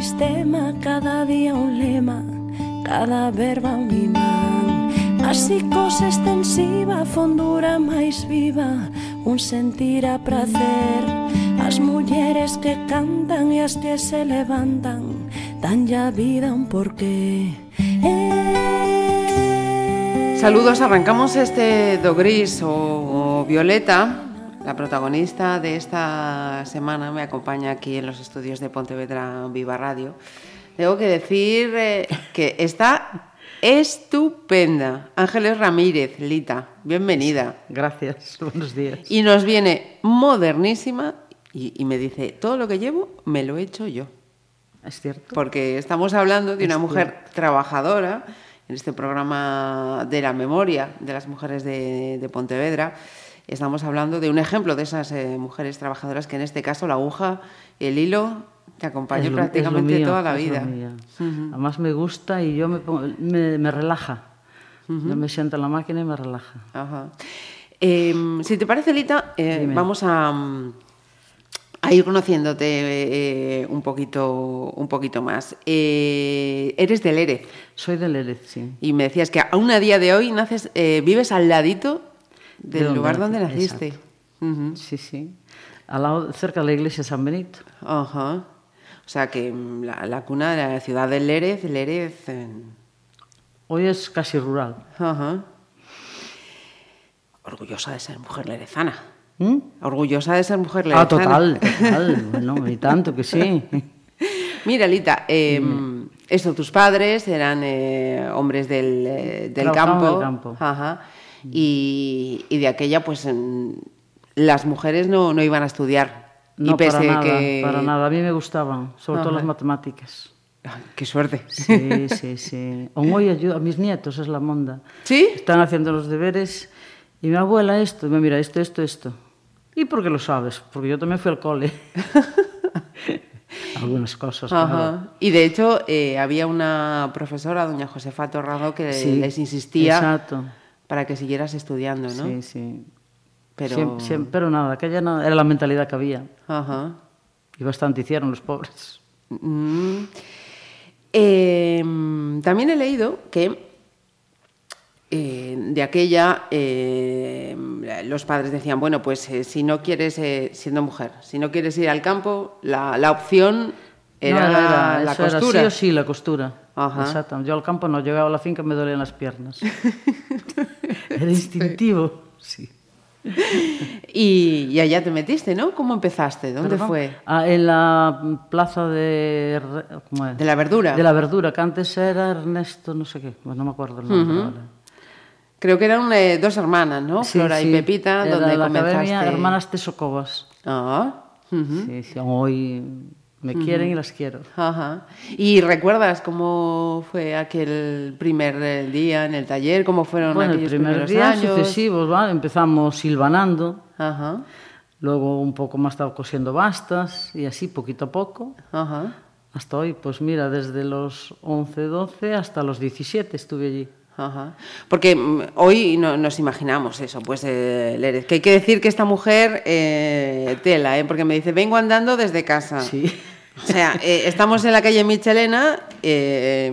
sistema, cada día un lema, cada verba un imán. A psicose extensiva, fondura máis viva, un sentir a prazer. As mulleres que cantan e as que se levantan, dan ya vida un porqué. Eh. Saludos, arrancamos este do gris o, o violeta La protagonista de esta semana me acompaña aquí en los estudios de Pontevedra Viva Radio. Tengo que decir eh, que está estupenda. Ángeles Ramírez, Lita, bienvenida. Gracias, buenos días. Y nos viene modernísima y, y me dice, todo lo que llevo me lo he hecho yo. Es cierto. Porque estamos hablando de una Es mujer cierto. trabajadora en este programa de la memoria de las mujeres de, de Pontevedra. Estamos hablando de un ejemplo de esas eh, mujeres trabajadoras que en este caso la aguja, el hilo, te acompañó prácticamente mío, toda la vida. Además me gusta y yo me, pongo- me, me relaja. Yo me siento en la máquina y me relaja. Ajá. Eh, si te parece, Lita, eh, vamos a, mm, a ir conociéndote eh, un, poquito, un poquito más. Eres del ERE Soy del Erez, sí. y me decías que aún a día de hoy naces, vives al ladito del donde lugar donde naciste. exacto. Ujú. Sí, sí. Al lado, cerca de la iglesia de San Benito. Ajá. O sea que mm, la, la cuna de la ciudad del Lérez, Lérez. en- Hoy es casi rural. Ajá. Orgullosa de ser mujer lerezana. ¿Mm? Orgullosa de ser mujer lerezana. Ah, total, total. bueno, y tanto que sí. Mira, Lita, eh, eso, tus padres eran eh, hombres del, eh, del campo. del campo. Ajá. Y, y de aquella, pues las mujeres no, no iban a estudiar. No, y pese para nada, que. para nada. A mí me gustaban, sobre todo Ajá. las matemáticas. Qué suerte. Sí, sí, sí. Aún hoy ayudo a mis nietos, es la monda. ¿Sí? Están haciendo los deberes y mi abuela esto, y me mira esto, esto, esto. ¿Y por qué lo sabes? Porque yo también fui al cole. Algunas cosas, claro. Ajá. Y de hecho, eh, había una profesora, doña Josefa Torrado, que Sí, les insistía Exacto. Para que siguieras estudiando, ¿no? Sí, sí. Pero. Nada, aquella no, era la mentalidad que había. Ajá. Y bastante hicieron los pobres. Mm. Eh, también he leído que eh, de aquella eh, los padres decían, bueno, pues eh, si no quieres, eh, siendo mujer, si no quieres ir al campo, la, la opción era, No, era- la era costura. sí o sí la costura. Ajá. Exacto. Yo al campo no, llegaba a la finca me dolían las piernas. era instintivo. Sí. Y, y allá te metiste, ¿no? ¿Cómo empezaste? ¿Dónde Perdón. fue? Ah, en la plaza de... ¿cómo es? ¿De la verdura? De la verdura, que antes era Ernesto, no sé qué, pues no me acuerdo el nombre ahora. Creo que eran eh, dos hermanas, ¿no? Sí, Flora y. Pepita, Era donde la comenzaste. Academia Hermanas Tesocovas. Ah. Sí, sí, hoy me quieren y las quiero. Ajá. ¿Y recuerdas cómo fue aquel primer eh, día en el taller? ¿Cómo fueron Bueno, el aquellos primer primeros día años? sucesivos, ¿vale? empezamos silvanando, Ajá, luego un poco más estaba cosiendo bastas y así poquito a poco. ajá, Hasta hoy, pues mira, desde los 11, 12 hasta los 17 estuve allí. ajá. Porque mm, hoy no, nos imaginamos eso, pues, eh, Lérez, que hay que decir que esta mujer, eh, tela, ¿eh? Porque me dice, vengo andando desde casa. Sí. O sea, eh, estamos en la calle Michelena eh,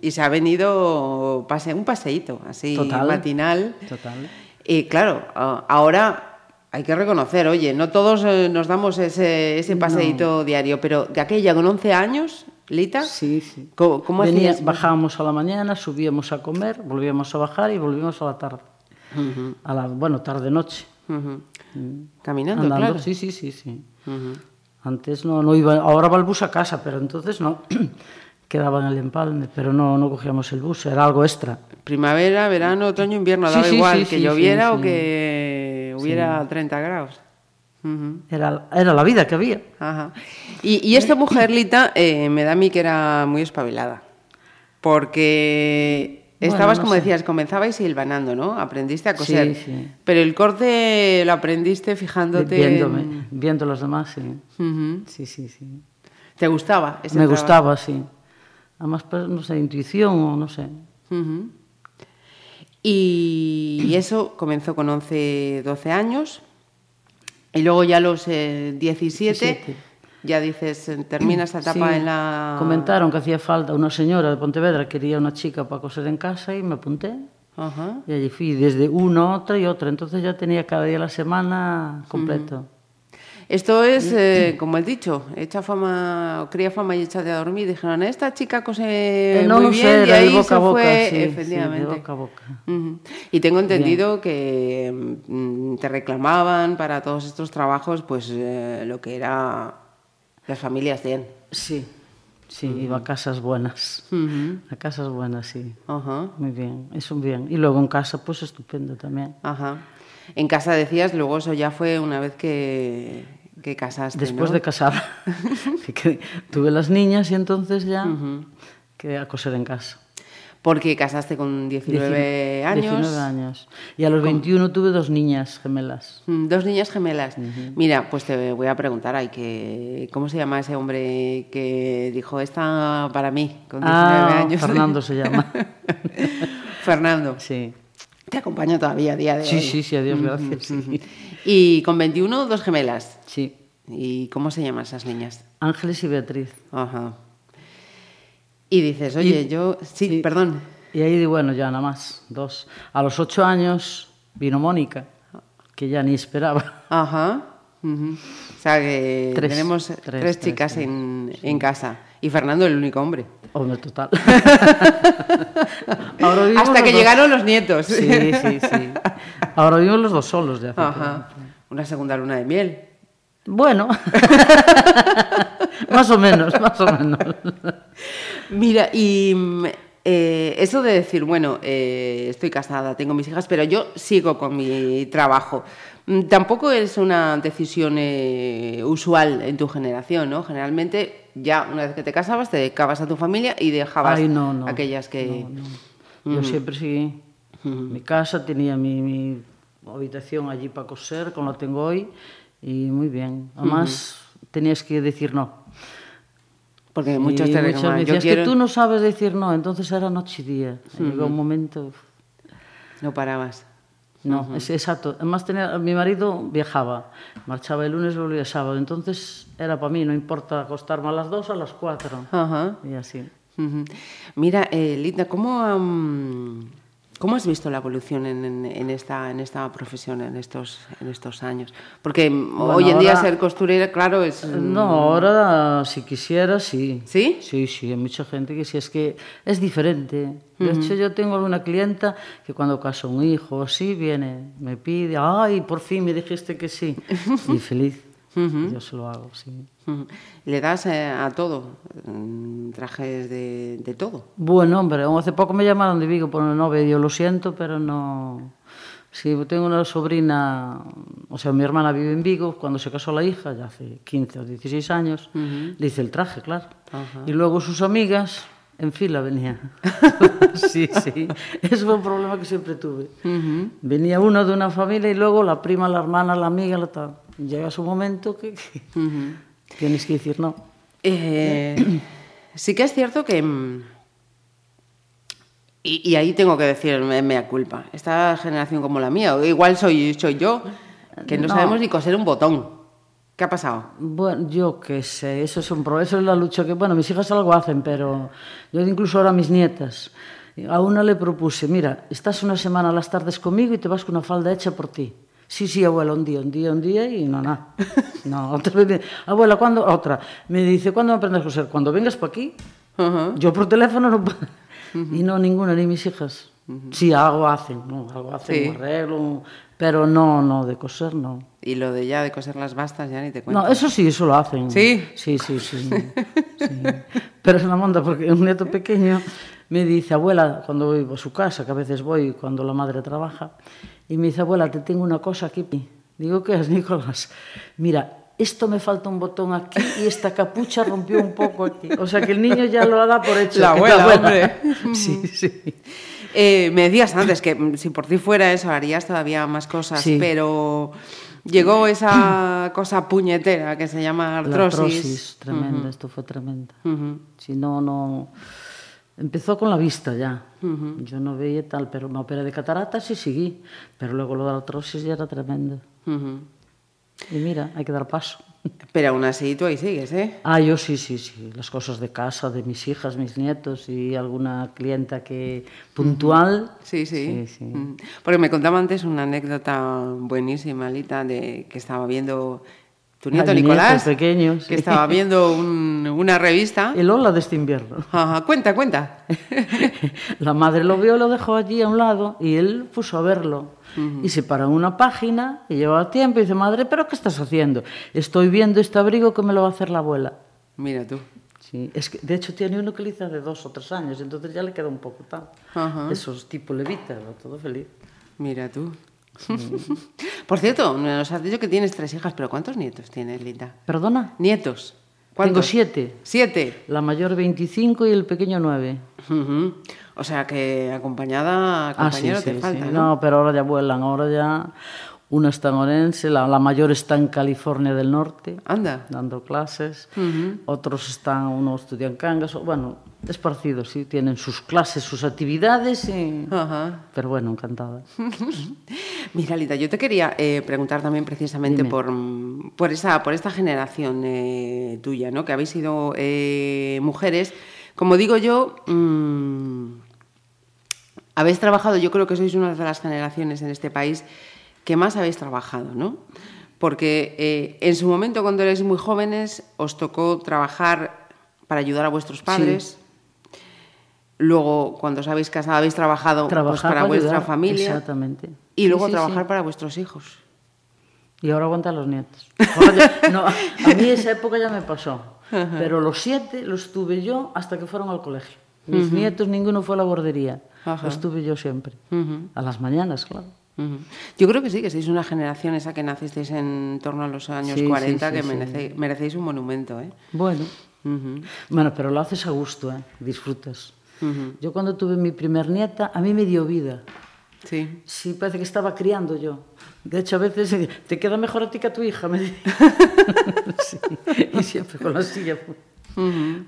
y se ha venido pase, un paseíto así Total. matinal. Total. Y claro, ahora hay que reconocer, oye, no todos eh, nos damos ese, ese paseíto diario, pero de aquella con 11 años, Lita, Sí, sí. ¿cómo, cómo Venía- hacías? bajábamos a la mañana, subíamos a comer, volvíamos a bajar y volvíamos a la tarde. A la, bueno, tarde-noche. Ujú. Caminando, Andando, claro. sí, sí, sí, sí. Antes no, no iba, ahora va el bus a casa, pero entonces no. Quedaba en el empalme, pero no, no cogíamos el bus, era algo extra. Primavera, verano, otoño, invierno, daba sí, igual sí, que lloviera o que hubiera 30 grados. Ujú. Era, era la vida que había. Ajá. Y, y esta mujer, Lita, eh, me da a mí que era muy espabilada. Porque Bueno, estabas, no como sé. decías, comenzabais silvanando, ¿no? Aprendiste a coser. Sí, sí. Pero el corte lo aprendiste fijándote. Viéndome, en- viendo los demás, sí. Sí, sí, sí. ¿Te gustaba? ese Me trabajo? gustaba, sí. Además, pues, no sé, intuición o no sé. Y, y eso comenzó con 11, 12 años. Y luego ya a los eh, 17, 17. Ya dices, eh, termina esta etapa Sí, en la... Comentaron que hacía falta una señora de Pontevedra, quería una chica para coser en casa y me apunté. Ajá. Y allí fui desde una, otra y otra. Entonces ya tenía cada día de la semana completo. Esto es, eh, como el dicho, echa fama, o cría fama y échate a dormir. Dijeron, esta chica cose Eh, no muy bien sé, y ahí de boca se a boca, fue, sí, sí, de efectivamente. boca a boca. Ujú. Y tengo entendido que mm, te reclamaban para todos estos trabajos, pues eh, lo que era las familias bien. Sí, sí, iba a casas buenas. A casas buenas, sí. Ajá, Muy bien, eso bien. Y luego en casa, pues estupendo también. ajá. En casa decías, luego eso ya fue una vez que, que casaste, Después ¿no? de que tuve las niñas y entonces ya quedé a coser en casa. Porque casaste con 19 años. 19 años. Y a los 21 tuve dos niñas gemelas. Mm, Dos niñas gemelas. Mira, pues te voy a preguntar, hay que, ¿cómo se llama ese hombre que dijo esta para mí con 19 Ah, años? Fernando se llama. Fernando. Sí. Te acompaña todavía a día de Sí, hoy. sí, sí, adiós, gracias. sí. Y con 21, dos gemelas. Sí. ¿Y cómo se llaman esas niñas? Ángeles y Beatriz. Ajá. Y dices, oye, Y- yo... Sí, perdón. Y ahí, di, bueno, ya nada más, dos. A los ocho años vino Mónica, que ya ni esperaba. Ajá. O sea que Tres, tenemos tres, tres, tres, chicas sí. en, en casa. Y Fernando el único hombre. Hombre, total. Ahora Hasta los que dos- llegaron los nietos. Sí, sí, sí. Ahora vivimos los dos solos de hace Ajá. Una segunda luna de miel. Bueno, más o menos, más o menos. Mira, y mm, eh, eso de decir, bueno, eh, estoy casada, tengo mis hijas, pero yo sigo con mi trabajo. Mm, Tampoco es una decisión eh, usual en tu generación, ¿no? Generalmente, ya una vez que te casabas, te dedicabas a tu familia y dejabas Ay, no, no. aquellas que... No, no. Yo siempre seguí. Mi casa tenía mi, mi habitación allí para coser, como la tengo hoy, y muy bien. Además, tenías que decir no. Porque muchos te muchas me yo quiero... que tú no sabes decir no, entonces era noche y día. Llegó un momento... No parabas. No, es exacto. Además, tenía, mi marido viajaba, marchaba el lunes, volvía el sábado. Entonces era para mí, no importa acostarme a las dos o a las cuatro. Ajá. Y así. Mira, eh, Linda, ¿cómo, ¿cómo has visto la evolución en, en- en esta, en esta profesión en estos, en estos años? Porque mm, hoy en día ser costurera, claro, es... No, ahora si quisiera, sí. ¿Sí? Sí, sí, hay mucha gente que sí, es que es diferente. De hecho, yo tengo alguna clienta que cuando casa un hijo o así, viene, me pide, ay, por fin me dijiste que sí. Y feliz. Yo se lo hago, sí. Ujú. Le das eh, a todo, mm, trajes de, de todo. Bueno, hombre, hace poco me llamaron de Vigo por una novia y yo lo siento, pero no... Sí, tengo una sobrina, o sea, mi hermana vive en Vigo, cuando se casó la hija, ya hace 15 o 16 años, le hice el traje, claro. Y luego sus amigas en fila venían. sí, sí, eso fue un problema que siempre tuve. Venía uno de una familia y luego la prima, la hermana, la amiga, la tal. Llega su momento que, que tienes que decir no. Eh, sí que es cierto que... mm, Y, y ahí tengo que decir, me, mea culpa. Esta generación como la mía, igual soy, soy yo, que no, No. sabemos ni coser un botón. ¿Qué ha pasado? Bueno, yo qué sé, eso es un pro, eso es la lucha que, bueno, mis hijas algo hacen, pero yo incluso ahora mis nietas, a una le propuse, mira, estás una semana a las tardes conmigo y te vas con una falda hecha por ti. Sí, sí, abuela, un día, un día, un día y no, nada. No, otra vez, me- abuela, ¿cuándo? Otra. Me dice, ¿cuándo aprendes a coser? Cuando vengas para aquí. Ajá. Yo por teléfono no puedo. Y no, ninguna, ni mis hijas. Sí, algo hacen, ¿no? Algo hacen, Sí. un arreglo, pero no, no, de coser no. Y lo de ya de coser las bastas ya ni te cuento. No, eso sí, eso lo hacen. ¿Sí? Sí, sí, sí. sí. Pero es una monda porque un nieto pequeño me dice, abuela, cuando voy a su casa, que a veces voy cuando la madre trabaja, y me dice, abuela, te tengo una cosa aquí. Digo, ¿qué es, Nicolás? Mira, esto me falta un botón aquí y esta capucha rompió un poco aquí. O sea que el niño ya lo da por hecho. La abuela, hombre. Sí, sí. Eh, me decías antes que mm, si por ti fuera eso harías todavía más cosas, Sí. pero llegó esa cosa puñetera que se llama La artrosis. artrosis, tremenda, esto fue tremenda. Ujú. Si no, no... Empezó con la vista ya. Yo no veía tal, pero me operé de cataratas y seguí. Pero luego lo de la artrosis ya era tremendo. Ujú. Y mira, hay que dar paso. Pero aún así tú ahí sigues, ¿eh? Ah, yo sí, sí, sí. Las cosas de casa, de mis hijas, mis nietos y alguna clienta que puntual. Sí, sí. Sí, sí. Porque me contaba antes una anécdota buenísima, Lita, de que estaba viendo tu nieto Nicolás, sí. que estaba viendo un- una revista. El hola de este invierno. Ajá, cuenta, cuenta. La madre lo vio, lo dejó allí a un lado y él puso a verlo. Y se paró en una página y llevaba tiempo y dice, madre, ¿pero qué estás haciendo? Estoy viendo este abrigo que me lo va a hacer la abuela. Mira tú. Sí, es que de hecho tiene uno que le hice hace dos o tres años, entonces ya le queda un poco tal. Ajá. Esos tipo levita, todo feliz. Mira tú. Por cierto, nos has dicho que tienes tres hijas, pero ¿cuántos nietos tienes, Lita? ¿Perdona? ¿Nietos? Tengo ¿Cuántos? siete. Siete. La mayor 25 y el pequeño 9. Ujú. O sea que acompañada, Ah, sí, compañero sí, te sí. falta, ¿no? No, pero ahora ya vuelan, ahora ya una está en Orense, la, la mayor está en California del Norte, Anda. dando clases, otros están, uno estudia en Cangas, o- bueno, esparcidos, sí, tienen sus clases, sus actividades, y- pero bueno, encantada. Mira, Lita, yo te quería eh, preguntar también precisamente Dime. por, por, esa, por esta generación eh, tuya, ¿no? Que habéis sido eh, mujeres. Como digo yo, mm, habéis trabajado, yo creo que sois una de las generaciones en este país que más habéis trabajado, ¿no? Porque eh, en su momento, cuando erais muy jóvenes, os tocó trabajar para ayudar a vuestros padres. Luego, cuando os habéis casado, habéis trabajado pues, Trabajar para vuestra ayudar, familia. Exactamente. Y Sí, luego sí, trabajar sí. para vuestros hijos. Y ahora aguanta a los nietos. No, a mí esa época ya me pasó. Pero los siete los tuve yo hasta que fueron al colegio. Mis nietos, ninguno fue a la guardería. Ajá. Los tuve yo siempre. Ujú. A las mañanas, claro. Yo creo que sí, que sois una generación esa que nacisteis en torno a los años Sí, sí, 40, sí, que sí. merece- merecéis un monumento. ¿eh? Bueno, Ujú. bueno, pero lo haces a gusto, ¿eh? disfrutas. Ujú. Yo cuando tuve mi primer nieta, a mí me dio vida. Sí. Sí, parece que estaba criando yo. De hecho, a veces te queda mejor a ti que a tu hija, me. Sí, Y siempre con la silla.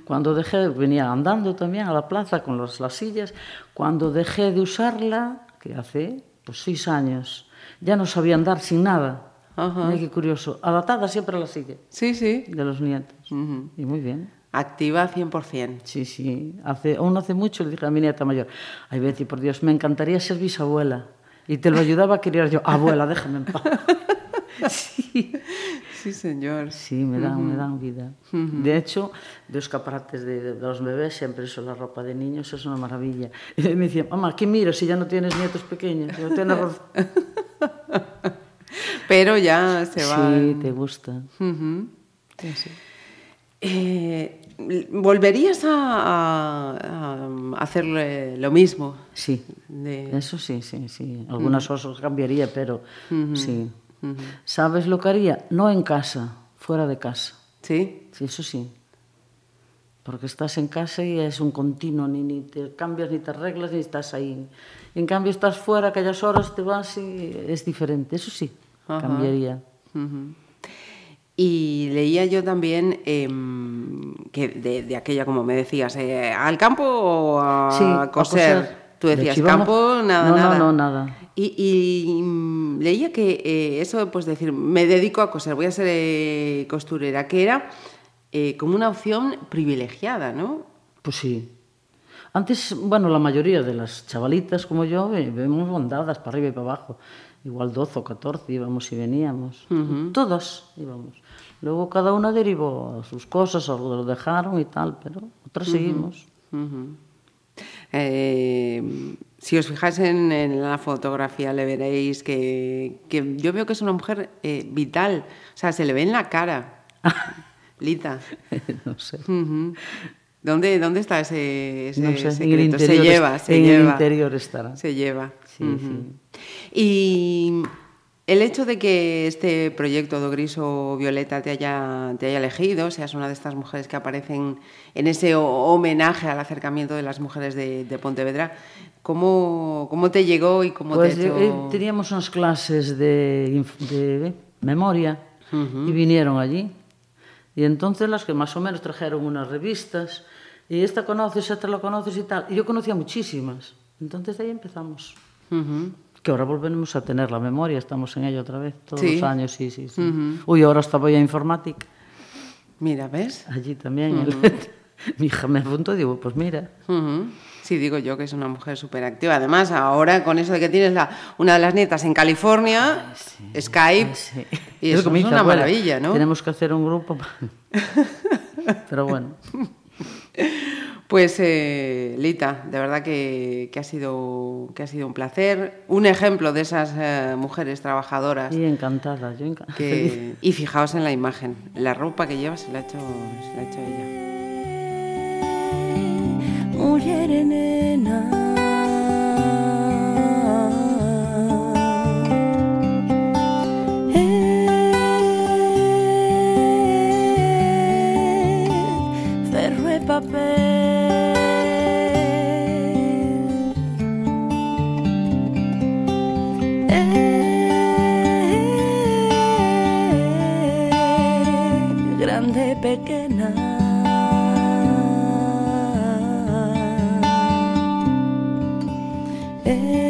Cuando dejé, venía andando también a la plaza con los- las sillas. Cuando dejé de usarla, que hace pues seis años, ya no sabía andar sin nada. Ajá. Mira qué curioso. Adaptada siempre a la silla Sí, sí. de los nietos. Y muy bien. Activa 100%. Sí, sí. Hace, aún hace mucho le dije a mi nieta mayor, ay Betty, por Dios, me encantaría ser bisabuela. Y te lo ayudaba a criar yo, abuela, déjame en paz. sí. Sí, señor. Sí, me dan, me dan vida. De hecho, de escaparates de, de los bebés, siempre eso, la ropa de niños, es una maravilla. Y me decía, mamá, ¿qué miro si ya no tienes nietos pequeños? Digo, "Tienes razón". Pero ya se va. Sí, te gusta. Sí, sí. Eh, ¿Volverías a, a- a hacerle lo mismo? Sí, De- eso sí, sí, sí. Algunas cosas cambiaría, pero sí. ¿Sabes lo que haría? No en casa, fuera de casa. ¿Sí? Sí, eso sí. Porque estás en casa y es un continuo, ni, ni te cambias, ni te arreglas, ni estás ahí. En cambio, estás fuera, aquellas horas te vas y es diferente. Eso sí, cambiaría. Y leía yo también em, que de, de aquella, como me decías, eh, ¿al campo o a, Sí, a coser? Tú De decías, Chivamo. campo, nada, No, no, nada. no, nada. Y, y, mm, leía que eh, eso, pues decir, me dedico a coser, voy a ser eh, costurera, que era eh, como una opción privilegiada, ¿no? Pues sí. Antes, bueno, la mayoría de las chavalitas como yo vemos bandadas para arriba y para abajo. Igual 12 o 14 íbamos y veníamos. Todas íbamos. Luego cada una derivó a sus cosas, o lo dejaron y tal, pero otras seguimos. Ujú. Eh, si os fijáis en, en la fotografía, le veréis que, que yo veo que es una mujer eh, vital. O sea, se le ve en la cara. Lita. no sé. ¿Dónde, ¿Dónde está ese, ese No sé, en el secreto? Se interior es- lleva, se en el lleva. interior estará. Se lleva. Sí, Ujú. Y el hecho de que este proyecto de Gris o Violeta te haya, te haya elegido, seas una de estas mujeres que aparecen en ese ho- homenaje al acercamiento de las mujeres de, de Pontevedra, ¿cómo, ¿cómo te llegó y cómo Pues te eh, hecho? teníamos unas clases de, eh, memoria y vinieron allí. Y entonces las que más o menos trajeron unas revistas, y esta conoces, esta la conoces y tal. Y yo conocía muchísimas. Entonces de ahí empezamos. Que ahora volvemos a tener la memoria, estamos en ello otra vez, todos Sí. los años, sí, sí, sí. Uy, ahora estaba ya informática, Mira, ¿ves? allí también. el- Mi hija me apuntó y digo, pues mira. Sí, digo yo que es una mujer súper activa. Además, ahora con eso de que tienes la, una de las nietas en California, Skype, sí. y Es eso es una abuela, maravilla, ¿no? Tenemos que hacer un grupo. Pero bueno, Pues, eh, Lita, de verdad que, que ha sido, que ha sido un placer. Un ejemplo de esas eh, mujeres trabajadoras. y encantada, yo encantada. Que, y fijaos en la imagen, la ropa que lleva se la ha hecho, se la ha hecho ella. Eh,